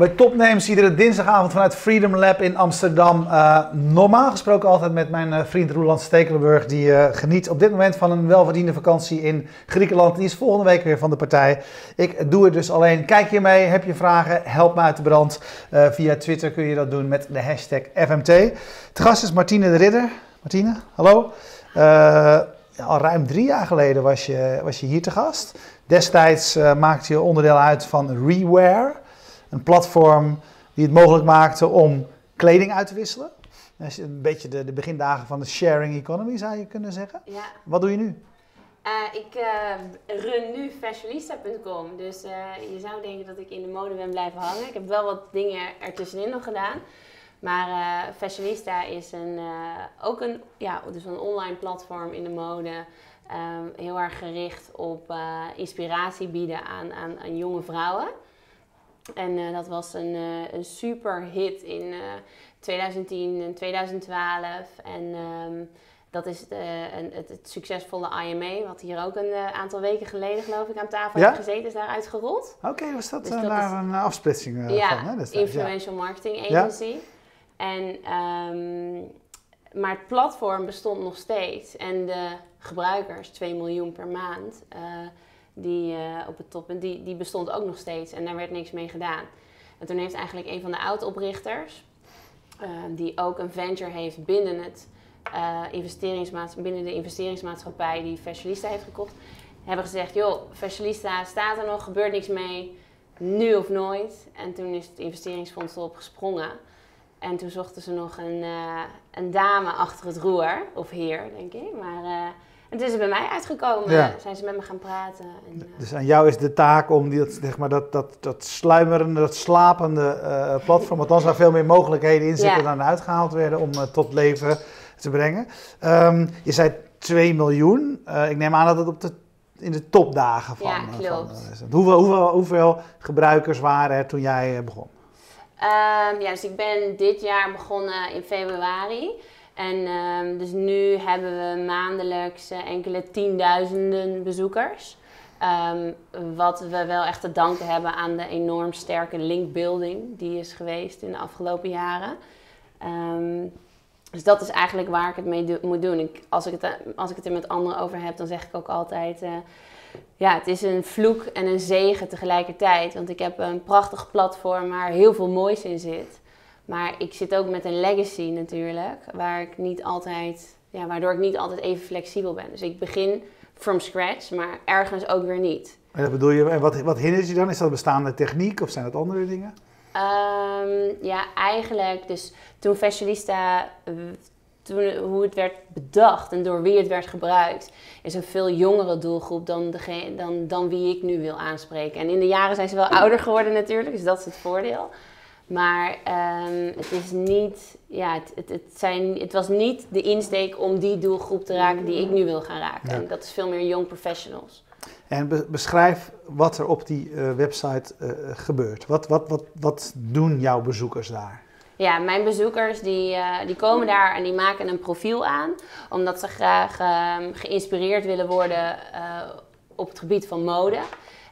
Bij Topnames, iedere dinsdagavond vanuit Freedom Lab in Amsterdam. Uh, normaal gesproken altijd met mijn uh, vriend Roland Stekelenburg, die uh, geniet op dit moment van een welverdiende vakantie in Griekenland. Die is volgende week weer van de partij. Ik doe het dus alleen. Kijk je mee, heb je vragen, help me uit de brand. via Twitter kun je dat doen met de hashtag FMT. De gast is Martine de Ridder. Martine, hallo. al ruim drie jaar geleden was je, was je hier te gast. Destijds maakte je onderdeel uit van Reware. Een platform die het mogelijk maakte om kleding uit te wisselen. Dat is een beetje de, de begindagen van de sharing economy, zou je kunnen zeggen. Ja. Wat doe je nu? Uh, ik uh, run nu fashionista.com. Dus uh, je zou denken dat ik in de mode ben blijven hangen. Ik heb wel wat dingen ertussenin nog gedaan. Maar Fashionista is een, ook een, ja, dus een online platform in de mode. Um, heel erg gericht op inspiratie bieden aan, aan, aan jonge vrouwen. En uh, dat was een, uh, een super hit in uh, 2010 en 2012. En um, dat is een, het, het, succesvolle IMA, wat hier ook een aantal weken geleden, geloof ik, aan tafel ja? heeft gezeten, is daaruit gerold. Oké, okay, was dat, dus dat daar een afsplitsing ja, van? Hè? Influential ja. Marketing Agency. Ja? En, um, maar het platform bestond nog steeds. En de gebruikers, 2 miljoen per maand die uh, op het top, en die, die bestond ook nog steeds en daar werd niks mee gedaan. En toen heeft eigenlijk een van de oud-oprichters, uh, die ook een venture heeft binnen, het, uh, binnen de investeringsmaatschappij die Fashionista heeft gekocht, hebben gezegd, joh, Fashionista staat er nog, gebeurt niks mee, nu of nooit. En toen is het investeringsfonds erop gesprongen. En toen zochten ze nog een, een dame achter het roer, of heer, denk ik. Maar en toen is het bij mij uitgekomen. Ja. Zijn ze met me gaan praten. En, uh... Dus aan jou is de taak om die, zeg maar, dat, dat, dat sluimerende, dat slapende uh, platform, want dan zou veel meer mogelijkheden in zitten ja. dan uitgehaald werden om uh, tot leven te brengen. Um, je zei 2 miljoen. ik neem aan dat het op de, in de topdagen van. Ja, klopt. Van, hoeveel, hoeveel, hoeveel gebruikers waren er toen jij begon? Um, ja, dus ik ben dit jaar begonnen in februari. En um, dus nu hebben we maandelijks uh, enkele tienduizenden bezoekers. Um, wat we wel echt te danken hebben aan de enorm sterke linkbuilding die is geweest in de afgelopen jaren. Um, dus dat is eigenlijk waar ik het mee moet doen. Ik, als, ik het, als ik het er met anderen over heb, dan zeg ik ook altijd... Uh, ja, het is een vloek en een zegen tegelijkertijd. Want ik heb een prachtig platform waar heel veel moois in zit. Maar ik zit ook met een legacy natuurlijk, waar ik niet altijd, ja, waardoor ik niet altijd even flexibel ben. Dus ik begin from scratch, maar ergens ook weer niet. En dat bedoel je, en wat, wat hindert je dan? Is dat bestaande techniek of zijn dat andere dingen? Um, ja, eigenlijk, dus toen Fashionista, toen, hoe het werd bedacht en door wie het werd gebruikt, is een veel jongere doelgroep dan, degene, dan, dan wie ik nu wil aanspreken. En in de jaren zijn ze wel ouder geworden natuurlijk, dus dat is het voordeel. Maar um, het is niet, ja, het, het, het, zijn, het was niet de insteek om die doelgroep te raken die ik nu wil gaan raken. En dat is veel meer young professionals. En beschrijf wat er op die uh, website uh, gebeurt. Wat, wat, wat, wat doen jouw bezoekers daar? Ja, mijn bezoekers die, uh, die komen daar en die maken een profiel aan. Omdat ze graag um, geïnspireerd willen worden op het gebied van mode.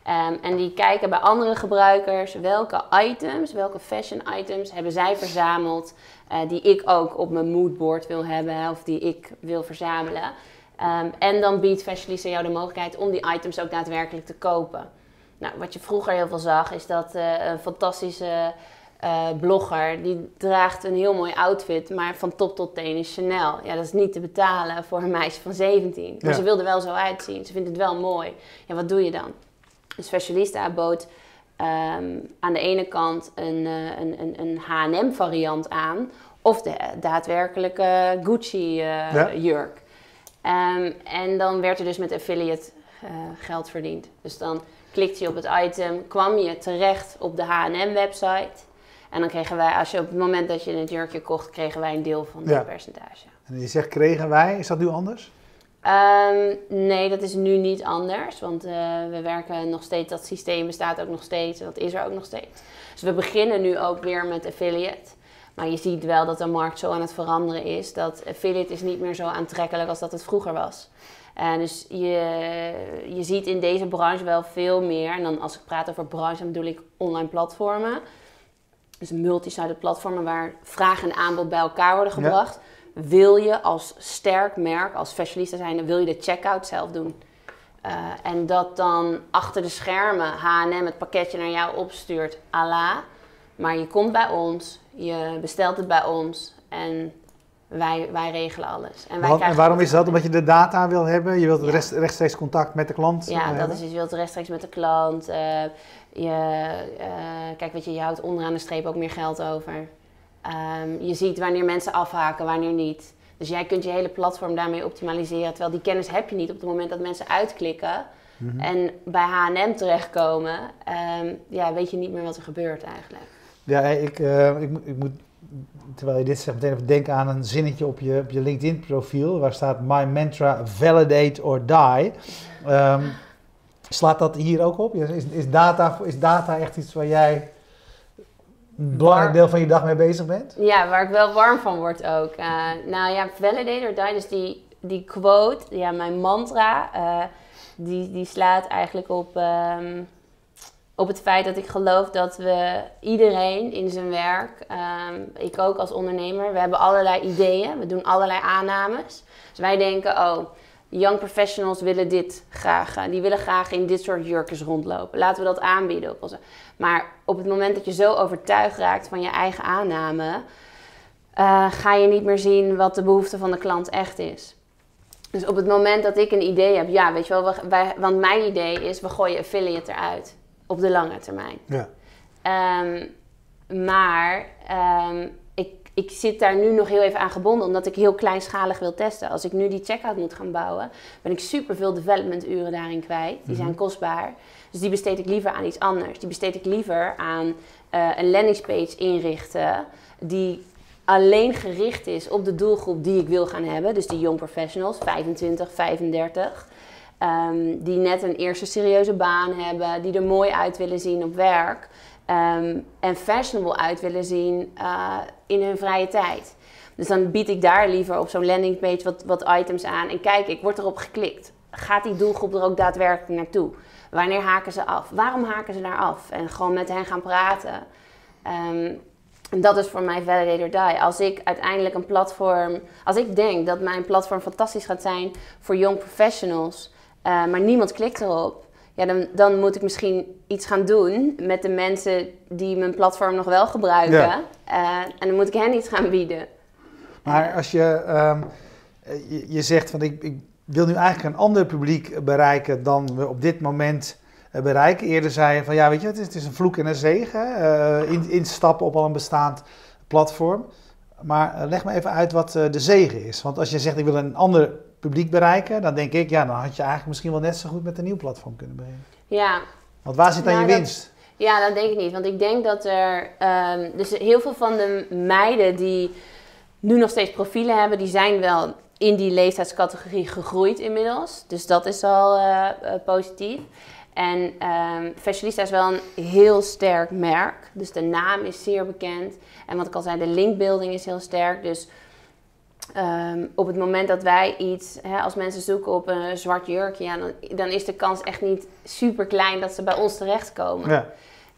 Um, en die kijken bij andere gebruikers welke items, welke fashion items hebben zij verzameld uh, die ik ook op mijn moodboard wil hebben of die ik wil verzamelen. Um, en dan biedt Fashionista jou de mogelijkheid om die items ook daadwerkelijk te kopen. Nou, wat je vroeger heel veel zag is dat uh, een fantastische uh, blogger die draagt een heel mooi outfit, maar van top tot teen is Chanel. Ja, dat is niet te betalen voor een meisje van 17. Maar ja. ze wil er wel zo uitzien. Ze vindt het wel mooi. Ja, wat doe je dan? Een specialista bood um, aan de ene kant een, uh, een, een, H&M variant aan of de daadwerkelijke Gucci uh, ja. jurk. Um, en dan werd er dus met affiliate uh, geld verdiend. Dus dan klikte je op het item, kwam je terecht op de H&M website. En dan kregen wij, als je op het moment dat je het jurkje kocht, kregen wij een deel van dat ja. percentage. En je zegt kregen wij, is dat nu anders? Um, nee, dat is nu niet anders. Want uh, we werken nog steeds, dat systeem bestaat ook nog steeds. En dat is er ook nog steeds. Dus we beginnen nu ook weer met affiliate. Maar je ziet wel dat de markt zo aan het veranderen is. Dat affiliate is niet meer zo aantrekkelijk als dat het vroeger was. En dus je, je ziet in deze branche wel veel meer. En dan als ik praat over branche, dan bedoel ik online platformen. dus multi-site platformen waar vraag en aanbod bij elkaar worden gebracht. Wil je als sterk merk, als specialist zijn, wil je de checkout zelf doen? Uh, en dat dan achter de schermen H&M het pakketje naar jou opstuurt, ala. Maar je komt bij ons, je bestelt het bij ons en wij, wij regelen alles. En, wij en waarom is dat? Omdat je de data wil hebben? Je wilt ja. rechtstreeks contact met de klant Ja, uh, dat is dus, je wilt rechtstreeks met de klant. Uh, je, kijk, weet je, je houdt onderaan de streep ook meer geld over. Um, je ziet wanneer mensen afhaken, wanneer niet. Dus jij kunt je hele platform daarmee optimaliseren. Terwijl die kennis heb je niet op het moment dat mensen uitklikken mm en bij H&M terechtkomen. Um, ja, weet je niet meer wat er gebeurt eigenlijk. Ja, ik, uh, ik, ik moet terwijl je dit zegt, meteen even denken aan een zinnetje op je, op je LinkedIn-profiel. Waar staat: My mantra, validate or die. Um, slaat dat hier ook op? Is, is, data, is data echt iets waar jij belangrijk deel van je dag mee bezig bent? Ja, waar ik wel warm van word ook. Uh, nou ja, validate or die, dus die, die quote, ja, mijn mantra, uh, die, die slaat eigenlijk op. Um, op het feit dat ik geloof dat we iedereen in zijn werk, um, ik ook als ondernemer, we hebben allerlei ideeën, we doen allerlei aannames. Dus wij denken, oh, young professionals willen dit graag, eh, die willen graag in dit soort jurkjes rondlopen. Laten we dat aanbieden. Maar op het moment dat je zo overtuigd raakt van je eigen aanname, uh, ga je niet meer zien wat de behoefte van de klant echt is. Dus op het moment dat ik een idee heb, ja, weet je wel, wij, want mijn idee is, we gooien affiliate eruit op de lange termijn. Ja. Um, maar um, ik, zit daar nu nog heel even aan gebonden, omdat ik heel kleinschalig wil testen. Als ik nu die checkout moet gaan bouwen, ben ik super veel development uren daarin kwijt. Die zijn mhm. kostbaar. Dus die besteed ik liever aan iets anders. Die besteed ik liever aan uh, een landingspage inrichten die alleen gericht is op de doelgroep die ik wil gaan hebben. Dus die young professionals, 25, 35. Um, die net een eerste serieuze baan hebben, die er mooi uit willen zien op werk. Um, en fashionable uit willen zien uh, in hun vrije tijd. Dus dan bied ik daar liever op zo'n landingpage wat, wat items aan. En kijk, ik word erop geklikt. Gaat die doelgroep er ook daadwerkelijk naartoe? Wanneer haken ze af? Waarom haken ze daar af? En gewoon met hen gaan praten. Um, en dat is voor mij validator die. Als ik uiteindelijk een platform, als ik denk dat mijn platform fantastisch gaat zijn voor young professionals, uh, maar niemand klikt erop. Ja, dan, dan moet ik misschien iets gaan doen met de mensen die mijn platform nog wel gebruiken. Ja. Uh, en dan moet ik hen iets gaan bieden. Maar als je, um, je, je, zegt van ik, ik, wil nu eigenlijk een ander publiek bereiken dan we op dit moment bereiken. Eerder zei je van ja, weet je, het is, het is een vloek en een zegen. Uh, in, instappen op al een bestaand platform. Maar leg me even uit wat de zegen is. Want als je zegt ik wil een ander publiek bereiken, dan denk ik, ja, dan had je eigenlijk misschien wel net zo goed met een nieuw platform kunnen beginnen. Ja. Want waar zit dan nou, je winst? ja, dat denk ik niet. Want ik denk dat er. Um, dus heel veel van de meiden die nu nog steeds profielen hebben, die zijn wel in die leeftijdscategorie gegroeid inmiddels. Dus dat is al uh, positief. En um, Fashionista is wel een heel sterk merk. Dus de naam is zeer bekend. En wat ik al zei, de linkbuilding is heel sterk. Dus Um, op het moment dat wij iets, hè, als mensen zoeken op een zwart jurkje, ja, dan, dan, is de kans echt niet super klein dat ze bij ons terechtkomen. Ja.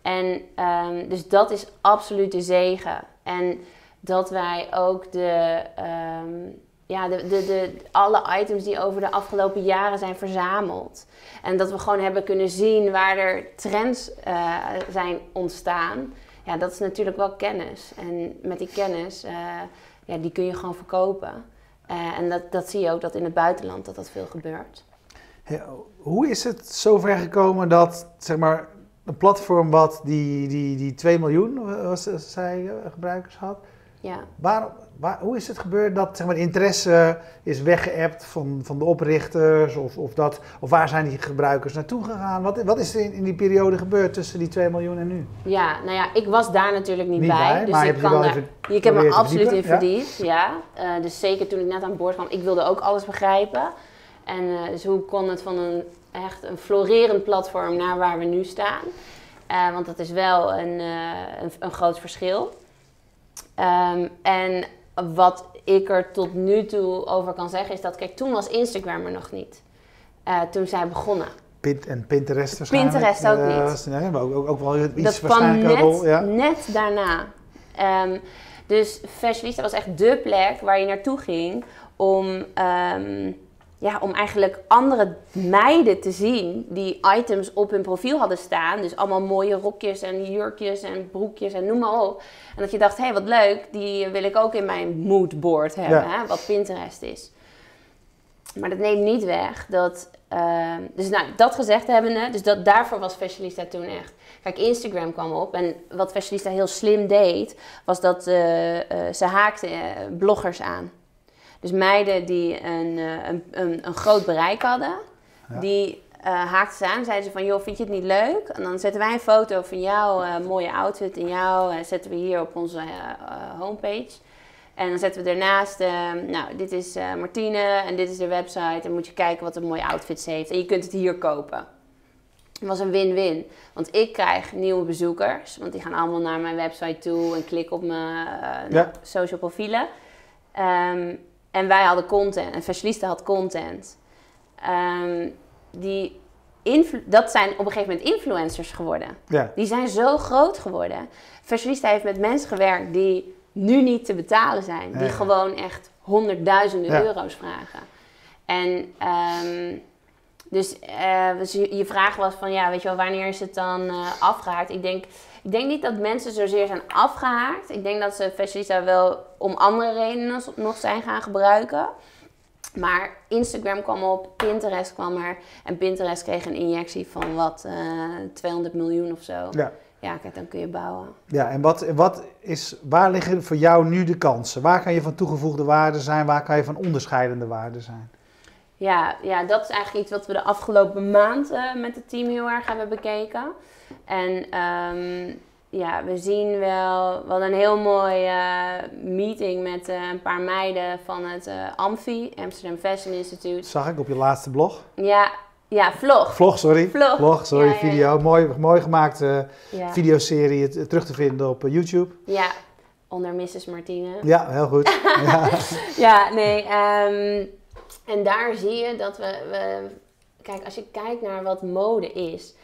En um, dus dat is absoluut de zegen. En dat wij ook de, um, ja, de, de, de, alle items die over de afgelopen jaren zijn verzameld. En dat we gewoon hebben kunnen zien waar er trends uh, zijn ontstaan. Ja, dat is natuurlijk wel kennis. En met die kennis. Uh, ja, die kun je gewoon verkopen. Uh, en dat, dat zie je ook dat in het buitenland dat dat veel gebeurt. hoe is het zover gekomen dat zeg maar, een platform wat die, die, die 2 miljoen was, zij, eh, gebruikers had, ja. Waar, hoe is het gebeurd dat zeg maar, de interesse is weggeëpt van, van de oprichters? Of, of, dat, of waar zijn die gebruikers naartoe gegaan? Wat, wat is er in, in die periode gebeurd tussen die 2 miljoen en nu? Ja, nou ja, ik was daar natuurlijk niet, bij. dus ik, kan daar, ik heb me absoluut in verdiept. Ja. ja. Uh, dus zeker toen ik net aan boord kwam, ik wilde ook alles begrijpen. En uh, dus hoe kon het van een echt een florerend platform naar waar we nu staan? Uh, want dat is wel een, een, een groot verschil. Um, en wat ik er tot nu toe over kan zeggen is dat, kijk, toen was Instagram er nog niet. Uh, toen zij begonnen. Pint en Pinterest waarschijnlijk. Pinterest ook uh, niet. Nee, maar ook, ook, ook wel iets dat kwam net, rol, ja. net daarna. Ehm, dus Fashionista was echt dé plek waar je naartoe ging om, ehm, ja, om eigenlijk andere meiden te zien die items op hun profiel hadden staan. Dus allemaal mooie rokjes en jurkjes en broekjes en noem maar op. En dat je dacht, hé hey, wat leuk, die wil ik ook in mijn moodboard hebben, hè, wat Pinterest is. Maar dat neemt niet weg dat. Ehm, dus nou, dat gezegd hebbende, dus dat, daarvoor was Fashionista toen echt. Kijk, Instagram kwam op en wat Fashionista heel slim deed, was dat uh, uh, ze haakte uh, bloggers aan. Dus meiden die een, een, een, een groot bereik hadden, ja. die haakten ze aan. Zeiden ze van, joh, vind je het niet leuk? En dan zetten wij een foto van jouw mooie outfit en jou zetten we hier op onze homepage. En dan zetten we ernaast, uh, nou, dit is uh, Martine en dit is de website. En moet je kijken wat een mooie outfits heeft. En je kunt het hier kopen. Het was een win-win. Want ik krijg nieuwe bezoekers. Want die gaan allemaal naar mijn website toe en klikken op mijn uh, ja. social profielen. Um, en wij hadden content. En Fashionista had content. Um, die dat zijn op een gegeven moment influencers geworden. Ja. Die zijn zo groot geworden. Fashionista heeft met mensen gewerkt die nu niet te betalen zijn. Die gewoon echt honderdduizenden Ja. euro's vragen. En ehm, dus, eh, dus je, je vraag was van, ja, weet je wel, wanneer is het dan eh, afgehaakt? Ik denk, ik denk niet dat mensen zozeer zijn afgehaakt. Ik denk dat ze Fashionista wel om andere redenen nog zijn gaan gebruiken. Maar Instagram kwam op, Pinterest kwam er. En Pinterest kreeg een injectie van wat, eh 200 miljoen of zo. Ja. Ja, kijk, dan kun je bouwen. Ja, en wat, wat is, waar liggen voor jou nu de kansen? Waar kan je van toegevoegde waarde zijn? Waar kan je van onderscheidende waarde zijn? Ja, ja, dat is eigenlijk iets wat we de afgelopen maand eh, met het team heel erg hebben bekeken. En ehm, ja, we zien wel, we hadden een heel mooie eh, meeting met eh, een paar meiden van het AMFI, Amsterdam Fashion Institute. Dat zag ik op je laatste blog. Ja, ja, vlog. Vlog, sorry. Vlog. sorry, Ja, ja, ja. video. Mooi, mooi gemaakte Ja, videoserie terug te vinden op YouTube. ja, onder Mrs. Martine. Ja, heel goed. ja. Ja, nee. ehm, en daar zie je dat we, we. Kijk, als je kijkt naar wat mode is.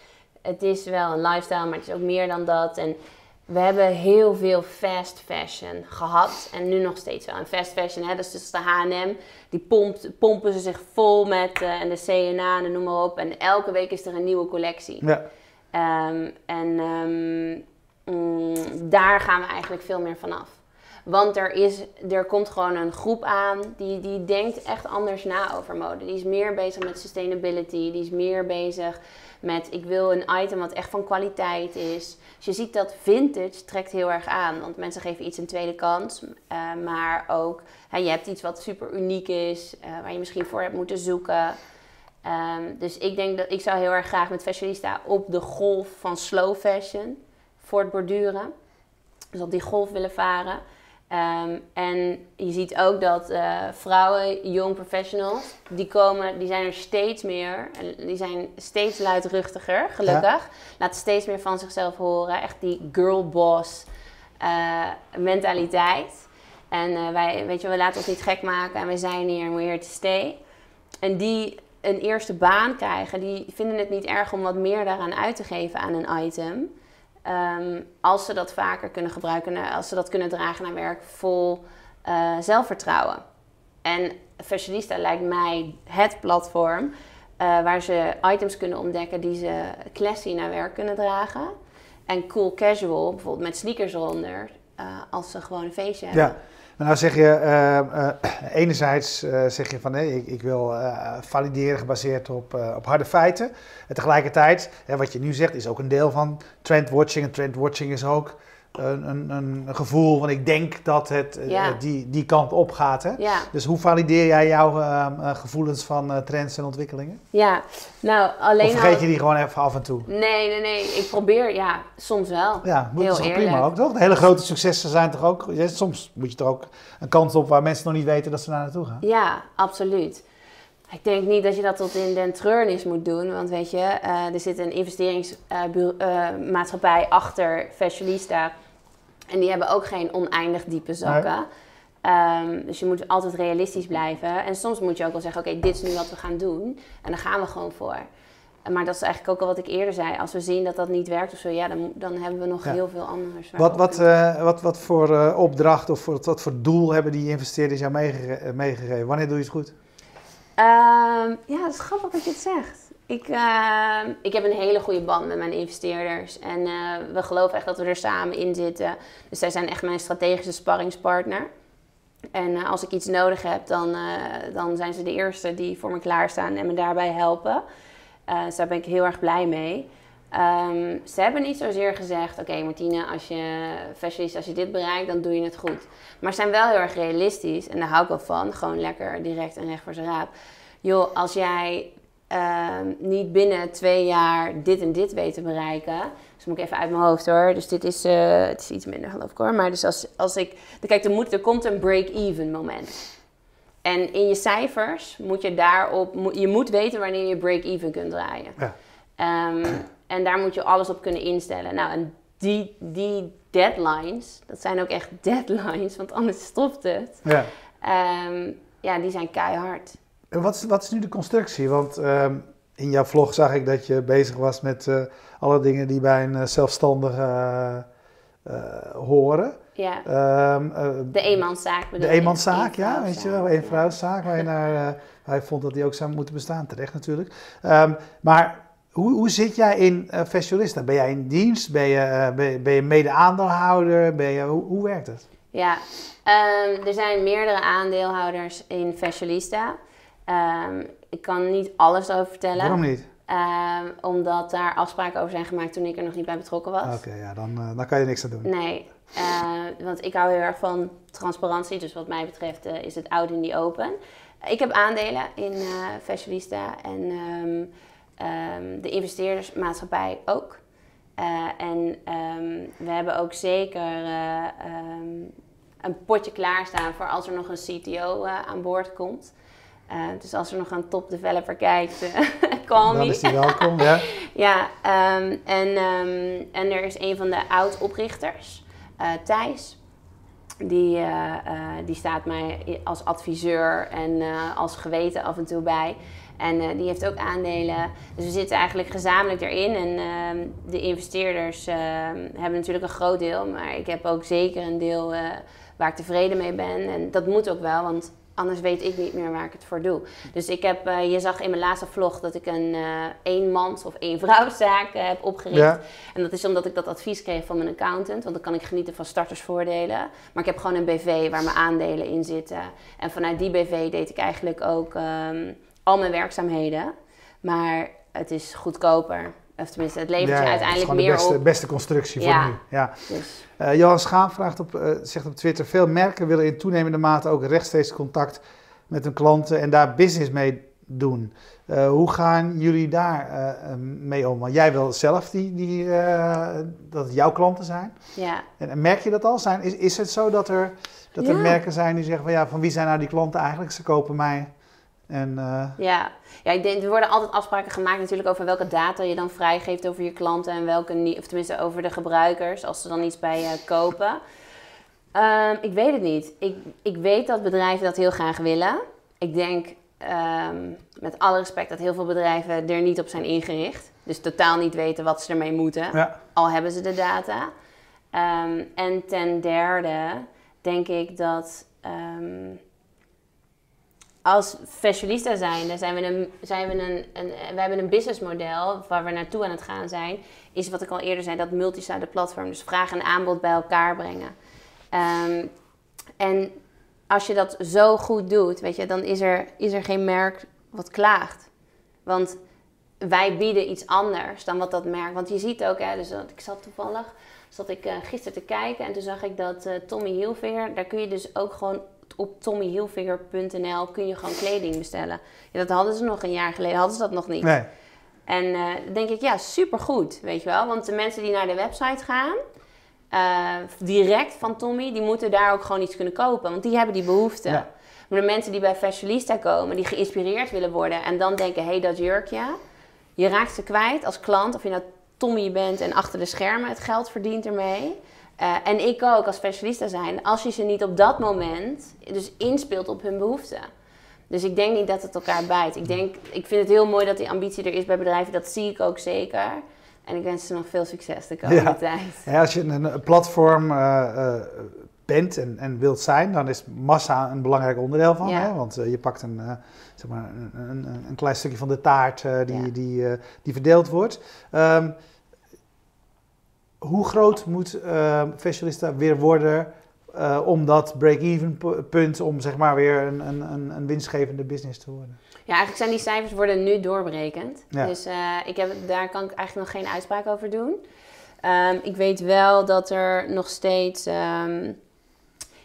Het is wel een lifestyle, maar het is ook meer dan dat. En we hebben heel veel fast fashion gehad. En nu nog steeds wel. En fast fashion, hè, dat is dus de HM. Die pompt, pompen ze zich vol met. eh, en de CNA en noem maar op. En elke week is er een nieuwe collectie. ja. Ehm, en ehm, mm, daar gaan we eigenlijk veel meer vanaf. Want er, is, er komt gewoon een groep aan die, die denkt echt anders na over mode. Die is meer bezig met sustainability. Die is meer bezig met ik wil een item wat echt van kwaliteit is. Dus je ziet dat vintage trekt heel erg aan. Want mensen geven iets een tweede kans. eh, maar ook, hè, je hebt iets wat super uniek is. eh, waar je misschien voor hebt moeten zoeken. Ehm, dus ik denk dat ik zou heel erg graag met Fashionista op de golf van slow fashion voortborduren. Dus op die golf willen varen. Ehm, en je ziet ook dat eh, vrouwen, young professionals, die komen, die zijn er steeds meer. En die zijn steeds luidruchtiger, gelukkig. Laten steeds meer van zichzelf horen. Echt die girl boss eh, mentaliteit. En eh, wij, weet je, we laten ons niet gek maken en we zijn hier en we're here to stay. En die een eerste baan krijgen, die vinden het niet erg om wat meer daaraan uit te geven aan een item. Ehm, als ze dat vaker kunnen gebruiken, en als ze dat kunnen dragen naar werk vol eh, zelfvertrouwen. En Fashionista lijkt mij het platform eh, waar ze items kunnen ontdekken die ze classy naar werk kunnen dragen. En cool casual, bijvoorbeeld met sneakers eronder, eh, als ze gewoon een feestje hebben. Ja. Nou zeg je, eh, eh, enerzijds eh, zeg je van nee, ik, ik wil valideren gebaseerd op, op harde feiten. En tegelijkertijd, hè, wat je nu zegt, is ook een deel van trendwatching. En trendwatching is ook een, een, een gevoel van ik denk dat het eh, die, die kant op gaat. Hè? Ja. Dus hoe valideer jij jouw eh, eh, gevoelens van trends en ontwikkelingen? Ja, nou alleen of vergeet al- je die gewoon even af en toe? Nee, nee, nee. Ik probeer, ja, soms wel. Ja, moet Heel prima ook, toch? De hele grote successen zijn toch ook... Soms moet je er ook een kant op waar mensen nog niet weten dat ze daar naartoe gaan. Ja, absoluut. Ik denk niet dat je dat tot in den treurnis moet doen. Want weet je, er zit een investeringsmaatschappij achter Fashionista. En die hebben ook geen oneindig diepe zakken. Ehm, dus je moet altijd realistisch blijven. En soms moet je ook wel zeggen, oké, dit is nu wat we gaan doen. En daar gaan we gewoon voor. maar dat is eigenlijk ook al wat ik eerder zei. Als we zien dat dat niet werkt of zo, ja, dan, dan hebben we nog Ja. heel veel anders. Wat, wat, eh, wat, wat voor eh, opdracht of wat, wat voor doel hebben die investeerders jou meegege- meegegeven? Wanneer doe je het goed? Ehm, ja, dat is grappig dat je het zegt. Ik, ehm, ik heb een hele goede band met mijn investeerders. En eh, we geloven echt dat we er samen in zitten. Dus zij zijn echt mijn strategische sparringspartner. En eh, als ik iets nodig heb, dan, eh, dan zijn ze de eerste die voor me klaarstaan en me daarbij helpen. Dus daar ben ik heel erg blij mee. Ehm, ze hebben niet zozeer gezegd: Oké, Martine, als je fashionist, als je dit bereikt, dan doe je het goed. Maar ze zijn wel heel erg realistisch en daar hou ik wel van. Gewoon lekker direct en recht voor zijn raap. Joh, als jij ehm, niet binnen twee jaar dit en dit weet te bereiken. Dus moet ik even uit mijn hoofd hoor. Dus dit is, eh, het is iets minder geloof ik hoor. Maar dus als, als ik. Kijk, er, moet, er komt een break-even moment. En in je cijfers moet je daarop. Je moet weten wanneer je break-even kunt draaien. Ja. Ehm, en daar moet je alles op kunnen instellen. Nou, en die, die deadlines, dat zijn ook echt deadlines, want anders stopt het. Ja. Ehm, ja, die zijn keihard. Wat, is, wat is nu de constructie? Want ehm, in jouw vlog zag ik dat je bezig was met eh, alle dingen die bij een eh, zelfstandige eh, horen. Ja, Ehm, eh, de eenmanszaak bedoel de eenmanszaak, ja, weet je wel, een vrouwzaak waar je naar, hij vond dat die ook zou moeten bestaan, terecht natuurlijk. Ehm, maar hoe, hoe zit jij in Fashionista? Ben jij in dienst? Ben je, ben, je- ben je mede-aandeelhouder? Ben je, hoe, hoe werkt het? Ja, er zijn meerdere aandeelhouders in Fashionista. Ehm, ik kan niet alles over vertellen. Waarom niet? Ehm, omdat daar afspraken over zijn gemaakt toen ik er nog niet bij betrokken was. Oké, ja, dan, eh, dan kan je niks aan doen. Nee, eh, want ik hou heel erg van transparantie. Dus wat mij betreft eh, is het out in the open. Ik heb aandelen in Fashionista en ehm, de investeerdersmaatschappij ook. En we hebben ook zeker een potje klaarstaan voor als er nog een CTO aan boord komt. Eh, dus als er nog een top developer kijkt, eh, call Dan me. is die welkom, ja. Ja, ehm, en, ehm, en er is een van de oud-oprichters, eh, Thijs. Die, die staat mij als adviseur en als geweten af en toe bij. En die heeft ook aandelen. Dus we zitten eigenlijk gezamenlijk erin. En ehm, de investeerders hebben natuurlijk een groot deel. Maar ik heb ook zeker een deel waar ik tevreden mee ben. En dat moet ook wel, want anders weet ik niet meer waar ik het voor doe. Dus ik heb, eh, je zag in mijn laatste vlog dat ik een eh eenmans- of eenvrouwszaak eh, heb opgericht. Ja. En dat is omdat ik dat advies kreeg van mijn accountant. Want dan kan ik genieten van startersvoordelen. Maar ik heb gewoon een BV waar mijn aandelen in zitten. En vanuit die BV deed ik eigenlijk ook ehm, al mijn werkzaamheden. Maar het is goedkoper. Of tenminste, het levert Ja, je uiteindelijk meer de beste, op. beste constructie voor Ja. nu. Ja. Dus, Eh, Johan Schaap vraagt op, eh, zegt op Twitter: veel merken willen in toenemende mate ook rechtstreeks contact met hun klanten en daar business mee doen. Eh, hoe gaan jullie daar mee om? Want jij wil zelf die, die, dat het jouw klanten zijn. ja. En, en merk je dat al? Zijn, is, is het zo dat er, dat er merken zijn die zeggen van ja, van wie zijn nou die klanten eigenlijk? Ze kopen mij. En, eh, Ja, ja ik denk, er worden altijd afspraken gemaakt natuurlijk over welke data je dan vrijgeeft over je klanten en welke niet, of tenminste over de gebruikers als ze dan iets bij je kopen. Ehm, ik weet het niet. Ik, ik weet dat bedrijven dat heel graag willen. Ik denk ehm, met alle respect dat heel veel bedrijven er niet op zijn ingericht. Dus totaal niet weten wat ze ermee moeten ja. al hebben ze de data. Ehm, en ten derde denk ik dat als fashionista zijn, zijn we een, zijn we een, een, we hebben een businessmodel waar we naartoe aan het gaan zijn, is wat ik al eerder zei, dat multisite platform. Dus vraag en aanbod bij elkaar brengen. Ehm, en als je dat zo goed doet, weet je, dan is er, is er geen merk wat klaagt. Want wij bieden iets anders dan wat dat merk. Want je ziet ook, hè, dus ik zat toevallig, zat ik eh, gisteren te kijken en toen zag ik dat eh, Tommy Hilfiger, daar kun je dus ook gewoon op tommyhilfiger.nl kun je gewoon kleding bestellen. Ja, dat hadden ze nog een jaar geleden, hadden ze dat nog niet. Nee. En dan denk ik, ja, supergoed, weet je wel. Want de mensen die naar de website gaan, eh, direct van Tommy, die moeten daar ook gewoon iets kunnen kopen. Want die hebben die behoefte. Ja. Maar de mensen die bij Fashionista komen, die geïnspireerd willen worden en dan denken, hé, hey, dat jurkje, je raakt ze kwijt als klant, of je nou Tommy bent en achter de schermen het geld verdient ermee. Eh, en ik ook als Fashionista zijn, als je ze niet op dat moment dus inspeelt op hun behoeften. Dus ik denk niet dat het elkaar bijt. Ik, denk, ik vind het heel mooi dat die ambitie er is bij bedrijven. Dat zie ik ook zeker. En ik wens ze nog veel succes de komende Ja. tijd. Ja, als je een, platform eh, eh, bent en, en wilt zijn, dan is massa een belangrijk onderdeel van. Ja. Hè? Want je pakt een, zeg maar een, een, een klein stukje van de taart die, Ja. die, die verdeeld wordt. Ehm, hoe groot moet uh, Fashionista weer worden eh, om dat break-even pu- punt, om zeg maar weer een, een, een, een winstgevende business te worden? Ja, eigenlijk zijn die cijfers worden nu doorberekend. Ja. Dus eh, ik heb, daar kan ik eigenlijk nog geen uitspraak over doen. Ehm, ik weet wel dat er nog steeds... ehm,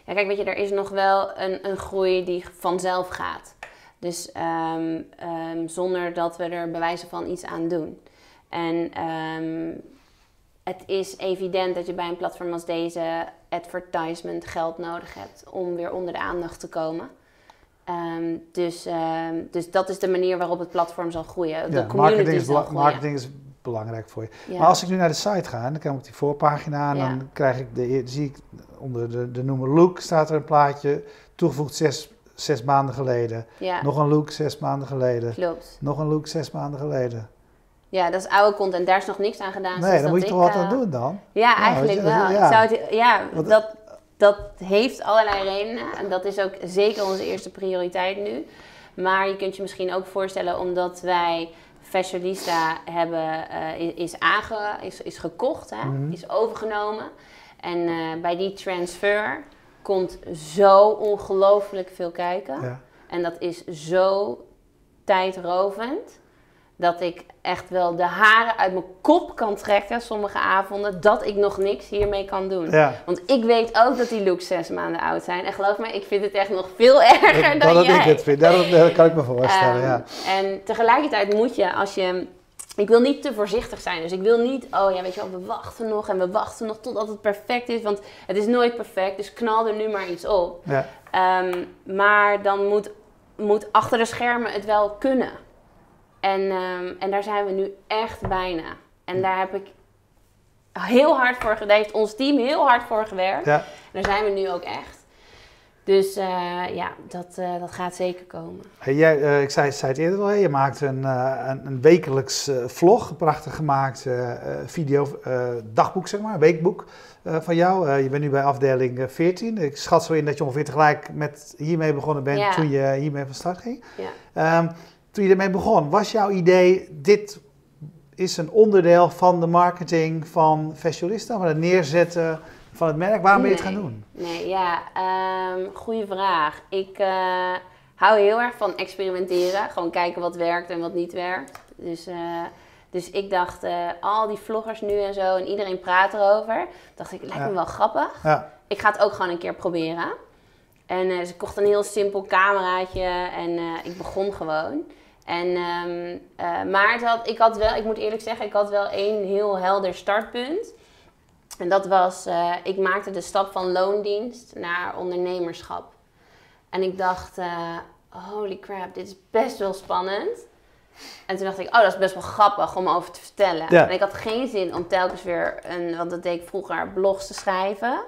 ja, kijk, weet je, er is nog wel een, een groei die vanzelf gaat. Dus ehm, ehm, zonder dat we er bewijzen van iets aan doen. En ehm, het is evident dat je bij een platform als deze advertisement geld nodig hebt om weer onder de aandacht te komen. Ehm, dus, ehm, dus dat is de manier waarop het platform zal groeien. De Ja, marketing, is groeien. marketing is belangrijk voor je. Ja. Maar als ik nu naar de site ga, en dan kom ik op die voorpagina en Ja. dan krijg ik de, zie ik onder de, de noemer look staat er een plaatje, toegevoegd zes, zes maanden geleden. Nog een look zes maanden geleden. klopt. Nog een look zes maanden geleden. Ja, dat is oude content. Daar is nog niks aan gedaan. nee, daar moet je toch wat aan eh, doen dan? Ja, Ja, eigenlijk wel. Ik zou het, ja, dat, dat heeft allerlei redenen. En dat is ook zeker onze eerste prioriteit nu. Maar je kunt je misschien ook voorstellen, omdat wij Fashionista hebben, eh, is, aange, is, is gekocht, hè? Mhm. is overgenomen. En eh, bij die transfer komt zo ongelooflijk veel kijken. Ja. En dat is zo tijdrovend. Dat ik echt wel de haren uit mijn kop kan trekken sommige avonden. Dat ik nog niks hiermee kan doen. Ja. Want ik weet ook dat die looks zes maanden oud zijn. En geloof me, ik vind het echt nog veel erger Dat, dan dat jij. ik het vind, dat, dat kan ik me voorstellen, Ehm, ja. En tegelijkertijd moet je, als je... Ik wil niet te voorzichtig zijn. Dus ik wil niet, oh ja, weet je wel, we wachten nog en we wachten nog totdat het perfect is. Want het is nooit perfect, dus knal er nu maar iets op. ja. Ehm, maar dan moet, moet achter de schermen het wel kunnen. En, ehm, en daar zijn we nu echt bijna. En daar heb ik heel hard voor gedaan. heeft ons team heel hard voor gewerkt. ja. En daar zijn we nu ook echt. Dus eh, ja, dat, eh, dat gaat zeker komen. Hey, jij, eh, ik zei, zei het eerder al, hè, je maakt een, een, een wekelijks vlog, prachtig gemaakt video, dagboek zeg maar, een weekboek van jou. Je bent nu bij afdeling eh, 14. Ik schat zo in dat je ongeveer tegelijk met hiermee begonnen bent Ja. toen je hiermee van start ging. Ja. Ehm, toen je ermee begon, was jouw idee, dit is een onderdeel van de marketing van Fashionista, van het neerzetten van het merk. Waarom ben je het gaan doen? Nee, ja, ehm goede vraag. Ik eh, hou heel erg van experimenteren. Gewoon kijken wat werkt en wat niet werkt. Dus, eh, dus ik dacht, eh, al die vloggers nu en zo en iedereen praat erover. Dacht ik, lijkt Ja. me wel grappig. Ja, Ik ga het ook gewoon een keer proberen. En eh, ik kocht een heel simpel cameraatje en eh, ik begon gewoon. En, ehm, eh, maar het had, ik had wel, ik moet eerlijk zeggen, ik had wel één heel helder startpunt. En dat was, ik maakte de stap van loondienst naar ondernemerschap. En ik dacht, holy crap, dit is best wel spannend. En toen dacht ik, oh, dat is best wel grappig om over te vertellen. Ja. En ik had geen zin om telkens weer, een, want dat deed ik vroeger, blogs te schrijven.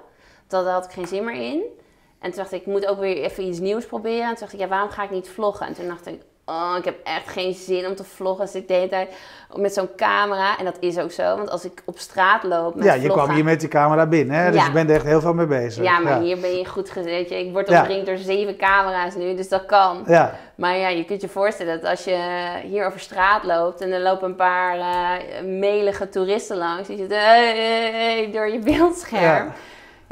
Dat, daar had ik geen zin meer in. En toen dacht ik, ik moet ook weer even iets nieuws proberen. En toen dacht ik, ja, waarom ga ik niet vloggen? En toen dacht ik, oh, ik heb echt geen zin om te vloggen. Dus ik de hele tijd met zo'n camera. En dat is ook zo, want als ik op straat loop met ja je vloggen... kwam hier met die camera binnen, hè? dus Ja. je bent er echt heel veel mee bezig. Ja, maar hier ben je goed gezet. Ik word Ja. omringd door zeven camera's nu, dus dat kan. Ja, Maar ja, je kunt je voorstellen dat als je hier over straat loopt en er lopen een paar eh, melige toeristen langs, die zitten hey, hey, hey, door je beeldscherm.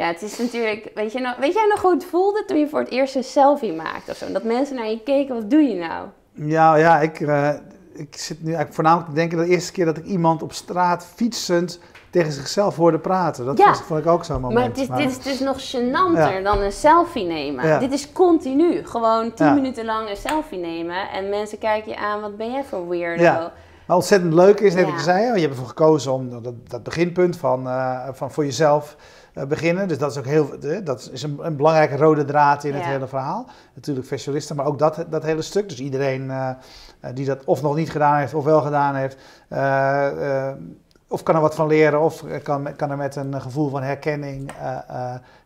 Ja. Het is natuurlijk. Weet, je weet jij nog hoe het voelde toen je voor het eerst een selfie maakte of zo? Dat mensen naar je keken, wat doe je nou? ja, ja ik, eh, ik zit nu eigenlijk voornamelijk te denken de eerste keer dat ik iemand op straat fietsend tegen zichzelf hoorde praten. Dat Ja. was, vond ik ook zo'n moment. Maar het is, dit is dus nog gênanter Ja. dan een selfie nemen. Ja. Dit is continu. Gewoon tien minuten lang een selfie nemen. En mensen kijken je aan, wat ben jij voor weirdo? Ja. Maar ontzettend leuk is, net je zei, je hebt ervoor gekozen om dat, dat beginpunt van, eh, van voor jezelf beginnen. Dus dat is ook heel, eh, dat is een, een belangrijke rode draad in het hele verhaal. Natuurlijk fashionisten, maar ook dat, dat hele stuk. Dus iedereen eh, eh, die dat of nog niet gedaan heeft of wel gedaan heeft, eh, eh, of kan er wat van leren, of kan, kan er met een gevoel van herkenning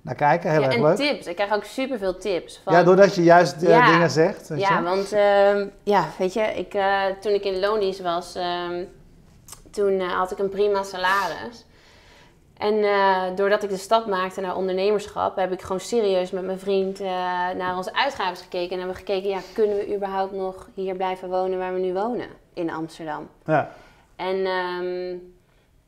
naar kijken. Heel ja, erg en leuk. tips. Ik krijg ook superveel tips. Van, Ja, doordat je juist Ja. dingen zegt. weet Ja, je? want ehm, ja, weet je, ik, eh, toen ik in loondienst was, ehm, toen eh, had ik een prima salaris. En eh, doordat ik de stap maakte naar ondernemerschap, heb ik gewoon serieus met mijn vriend eh, naar onze uitgaven gekeken. En hebben we gekeken, ja, kunnen we überhaupt nog hier blijven wonen waar we nu wonen? In Amsterdam. Ja. En ehm,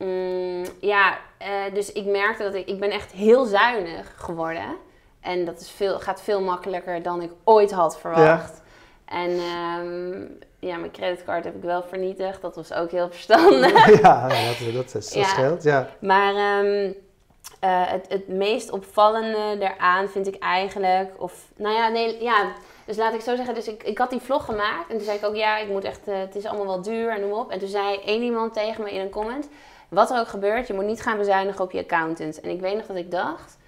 mm, ja, eh, dus ik merkte dat ik, ik ben echt heel zuinig geworden. En dat is veel, gaat veel makkelijker dan ik ooit had verwacht. En ehm, ja, mijn creditcard heb ik wel vernietigd. Dat was ook heel verstandig. ja, dat, dat, is, dat Ja. scheelt. Ja. Maar ehm, eh, het, het meest opvallende daaraan vind ik eigenlijk... Of, nou ja, nee, ja... Dus laat ik zo zeggen, dus ik, ik had die vlog gemaakt. En toen zei ik ook, ja, ik moet echt, eh, het is allemaal wel duur en noem op. En toen zei één iemand tegen me in een comment... Wat er ook gebeurt, je moet niet gaan bezuinigen op je accountant. En ik weet nog dat ik dacht...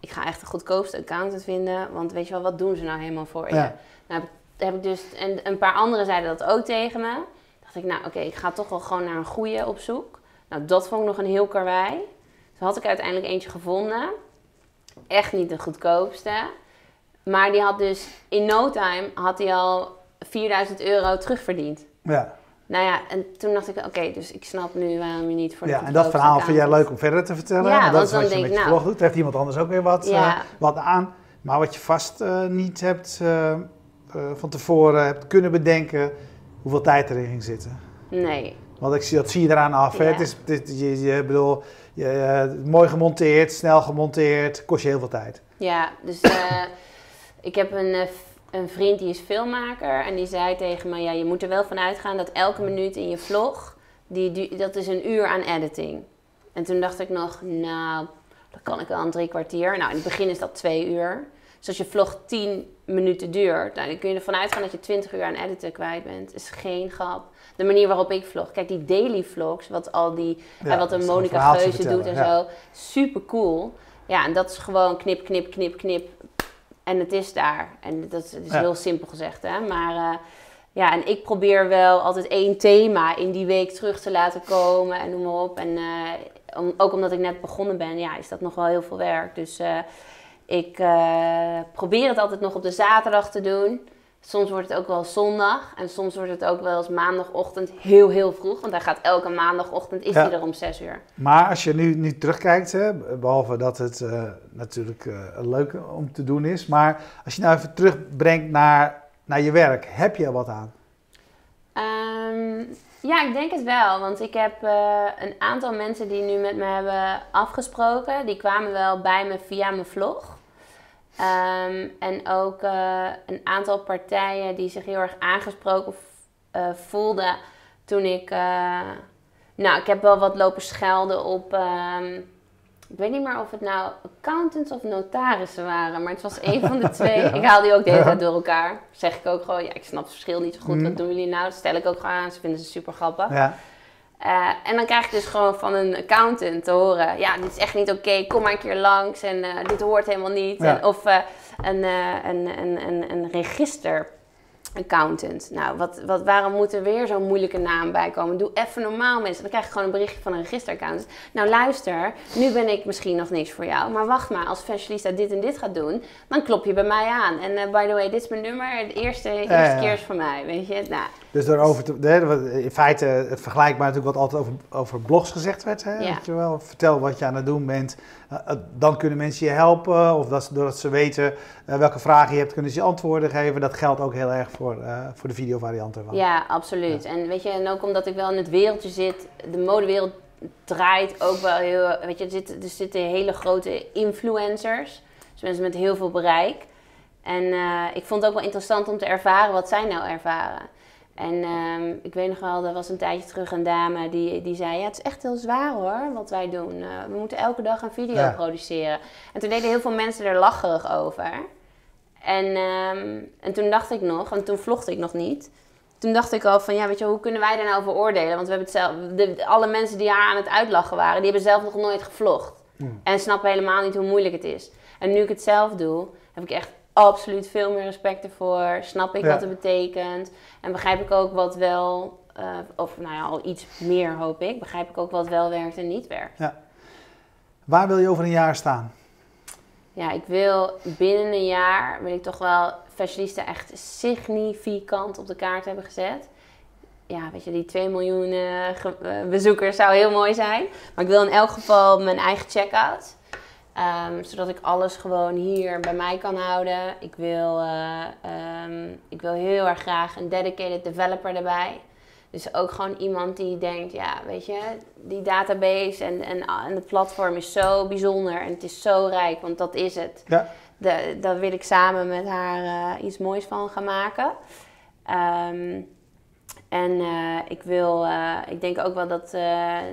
Ik ga echt de goedkoopste accountant vinden. Want weet je wel, wat doen ze nou helemaal voor je? Ja. Nou, heb ik, heb ik dus, en een paar anderen zeiden dat ook tegen me. dacht ik, nou oké, ik ga toch wel gewoon naar een goede op zoek. Nou, dat vond ik nog een heel karwei. Toen had ik uiteindelijk eentje gevonden. Echt niet de goedkoopste. Maar die had dus in no time had hij al 4000 euro terugverdiend. Ja. Nou ja, en toen dacht ik, oké, dus ik snap nu waarom je niet voor de ja, en dat verhaal vind jij leuk om verder te vertellen. Ja, want dat is wat je met je nou- vlog doet. Heeft iemand anders ook weer wat, Ja. eh, wat aan. Maar wat je vast eh, niet hebt eh, eh, van tevoren hebt kunnen bedenken, hoeveel tijd erin ging zitten. Nee, Want ik zie, dat zie je eraan af. Hè? Ja. Het is, het is- je, je, bedoel, je, eh, mooi gemonteerd, snel gemonteerd, kost je heel veel tijd. Ja, dus eh, ik heb een, een vriend die is filmmaker en die zei tegen me, ja, je moet er wel van uitgaan dat elke minuut in je vlog, die, dat is een uur aan editing. En toen dacht ik nog, nou, dat kan ik wel een drie kwartier. Nou, in het begin is dat twee uur. Dus als je vlog 10 minuten duurt, nou, dan kun je ervan uitgaan dat je 20 uur aan editen kwijt bent. is geen grap. De manier waarop ik vlog. Kijk, die daily vlogs, wat al die, Ja, eh, wat een Monica Geuze doet en ja. zo. Super cool. Ja, en dat is gewoon knip, knip, knip, knip. En het is daar. En dat is, Ja. heel simpel gezegd, hè. Maar eh, ja, en ik probeer wel altijd één thema in die week terug te laten komen en noem maar op. En eh, om, ook omdat ik net begonnen ben, ja, is dat nog wel heel veel werk. Dus eh, ik eh, probeer het altijd nog op de zaterdag te doen. Soms wordt het ook wel zondag. En soms wordt het ook wel eens maandagochtend heel, heel vroeg. Want hij gaat elke maandagochtend, is Ja. hij er om 6 uur. Maar als je nu, nu terugkijkt, hè, behalve dat het eh, natuurlijk eh, leuk om te doen is, maar als je nou even terugbrengt naar, naar je werk, heb je er wat aan? Ehm, ja, ik denk het wel. Want ik heb een aantal mensen die nu met me hebben afgesproken. Die kwamen wel bij me via mijn vlog. Ehm, en ook eh, een aantal partijen die zich heel erg aangesproken eh, voelden toen ik... eh, nou, ik heb wel wat lopen schelden op... ehm, ik weet niet meer of het nou accountants of notarissen waren, maar het was een van de twee. Ja. Ik haal die ook de hele tijd door elkaar. Zeg ik ook gewoon, ja, ik snap het verschil niet zo goed. Mhm. Wat doen jullie nou? Dat stel ik ook gewoon aan. Ze vinden ze super grappig. Ja. Eh, en dan krijg ik dus gewoon van een accountant te horen: ja, dit is echt niet oké, kom maar een keer langs en eh, dit hoort helemaal niet. Ja. En, of eh, een, eh, een, een, een, een register. Accountant. Nou, wat, wat, waarom moet er weer zo'n moeilijke naam bij komen? Doe even normaal, mensen. Dan krijg je gewoon een berichtje van een registeraccountant. Nou, luister, nu ben ik misschien nog niks voor jou. Maar wacht maar, als Fashionista dit en dit gaat doen, dan klop je bij mij aan. En eh, by the way, dit is mijn nummer. De eerste, eerste keer is voor mij, weet je. Nou, Dus door over te, hè, in feite het vergelijkbaar natuurlijk wat altijd over, over blogs gezegd werd. Hè? Ja. Weet je wel, vertel wat je aan het doen bent. Eh, eh, dan kunnen mensen je helpen. Of dat, doordat ze weten eh, welke vragen je hebt, kunnen ze je antwoorden geven. Dat geldt ook heel erg voor, voor de videovariant ervan. Ja, absoluut. En weet je, en ook omdat ik wel in het wereldje zit, de modewereld draait ook wel heel. Weet je, er zitten, er zitten hele grote influencers. Dus mensen met heel veel bereik. En ik vond het ook wel interessant om te ervaren wat zij nou ervaren. En ehm, ik weet nog wel, er was een tijdje terug een dame die, die zei: Ja, het is echt heel zwaar hoor, wat wij doen. Eh, we moeten elke dag een video Ja. produceren. En toen deden heel veel mensen er lacherig over. En, ehm, en toen dacht ik nog, en toen vlogde ik nog niet. Toen dacht ik al van, ja, weet je, hoe kunnen wij daar nou over oordelen? Want we hebben het zelf, de, de- alle mensen die haar aan het uitlachen waren, die hebben zelf nog nooit gevlogd. Hmm. En snappen helemaal niet hoe moeilijk het is. En nu ik het zelf doe, heb ik echt absoluut veel meer respect ervoor. Snap ik Ja. wat het betekent. En begrijp ik ook wat wel of nou ja, al iets meer hoop ik, begrijp ik ook wat wel werkt en niet werkt. Ja. Waar wil je over een jaar staan? Ja, ik wil binnen een jaar, wil ik toch wel Fashionista echt significant op de kaart hebben gezet. Ja, weet je, die 2 miljoen uh, bezoekers zou heel mooi zijn. Maar ik wil in elk geval mijn eigen checkout. Um, zodat ik alles gewoon hier bij mij kan houden. Ik wil, uh, um, ik wil heel erg graag een dedicated developer erbij. Dus ook gewoon iemand die denkt, ja, weet je, die database en, en, en het platform is zo bijzonder en het is zo rijk, want dat is het. Ja. De, daar wil ik samen met haar uh, iets moois van gaan maken. Um, en uh, ik wil, ik denk ook wel dat,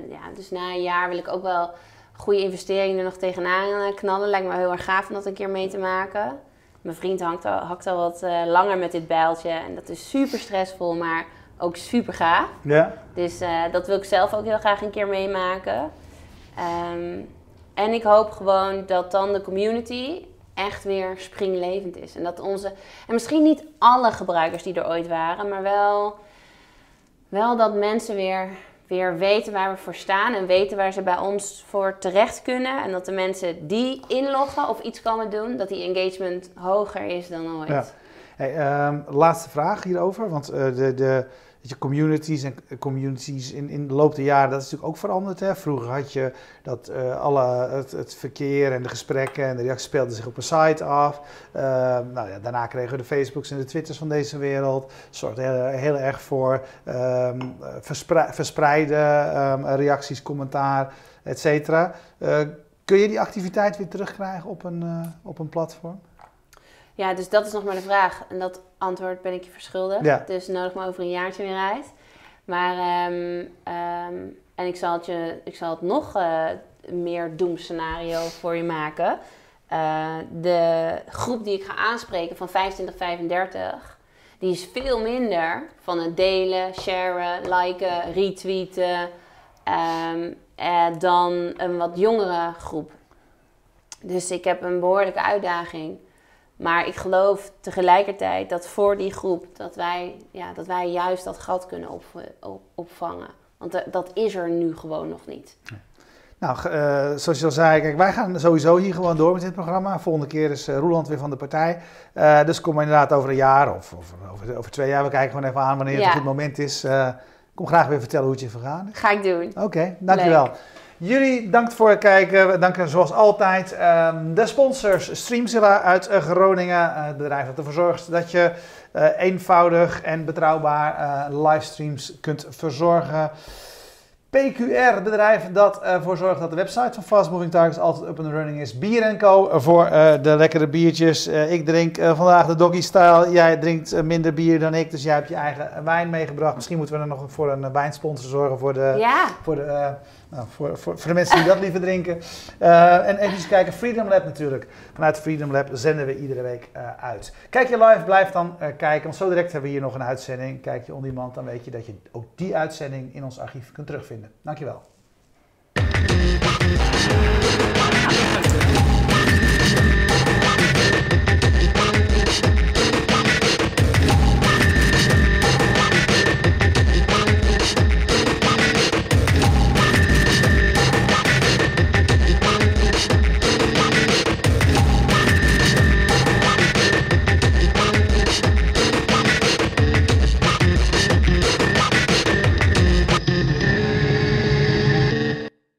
ja, dus na een jaar wil ik ook wel goede investeringen er nog tegenaan knallen. Lijkt me heel erg gaaf om dat een keer mee te maken. Mijn vriend hangt al, hakt al wat langer met dit bijltje en dat is super stressvol, maar ook super gaaf. Ja. Dus uh, dat wil ik zelf ook heel graag een keer meemaken. Um, en ik hoop gewoon dat dan de community echt weer springlevend is. En dat onze. En misschien niet alle gebruikers die er ooit waren, maar wel, wel dat mensen weer, weer weten waar we voor staan en weten waar ze bij ons voor terecht kunnen. En dat de mensen die inloggen of iets komen doen, dat die engagement hoger is dan ooit. Ja. Hey, um, laatste vraag hierover, want uh, de, de je, communities en communities in, in de loop der jaren, dat is natuurlijk ook veranderd. Hè? Vroeger had je dat uh, alle, het, verkeer en de gesprekken en de reacties speelden zich op een site af. Uh, nou ja, daarna kregen we de Facebooks en de Twitters van deze wereld. Zorgde heel, heel erg voor um, verspreide um, reacties, commentaar, et cetera. Uh, kun je die activiteit weer terugkrijgen op een, op een platform? Ja, dus dat is nog maar de vraag. En dat antwoord ben ik je verschuldigd. Ja. Dus nodig me over een jaartje weer uit. Maar, um, um, en ik zal het, je, ik zal het nog uh, meer doemscenario voor je maken. Uh, de groep die ik ga aanspreken van 25, 35, die is veel minder van het delen, sharen, liken, retweeten um, uh, dan een wat jongere groep. Dus ik heb een behoorlijke uitdaging. Maar ik geloof tegelijkertijd dat voor die groep dat wij, ja, dat wij juist dat gat kunnen op, op, opvangen. Want dat is er nu gewoon nog niet. Nou, uh, zoals je al zei, kijk, wij gaan sowieso hier gewoon door met dit programma. Volgende keer is uh, Roeland weer van de partij. Uh, dus kom maar inderdaad over een jaar of, of over, over, twee jaar. We kijken gewoon even aan wanneer het een goed moment is. kom graag weer vertellen hoe het je vergaan Ga ik doen. Oké, okay, dankjewel. Leuk. Jullie dank voor het kijken. We danken zoals altijd um, de sponsors Streamzilla uit uh, Groningen. Uh, het bedrijf dat ervoor zorgt dat je uh, eenvoudig en betrouwbaar livestreams kunt verzorgen. PQR, het bedrijf dat ervoor zorgt dat de website van Fast Moving Targets altijd up and running is. Bier Co. voor de lekkere biertjes. ik drink vandaag de doggy style. Jij drinkt minder bier dan ik, dus jij hebt je eigen wijn meegebracht. Misschien moeten we er nog voor een wijnsponsor zorgen voor de... Ja. Voor de nou, voor, voor, de mensen die dat liever drinken. Uh, en even kijken, Freedom Lab natuurlijk. Vanuit Freedom Lab zenden we iedere week uh, uit. Kijk je live, blijf dan uh, kijken. Want zo direct hebben we hier nog een uitzending. Kijk je on demand, dan weet je dat je ook die uitzending in ons archief kunt terugvinden. Dankjewel.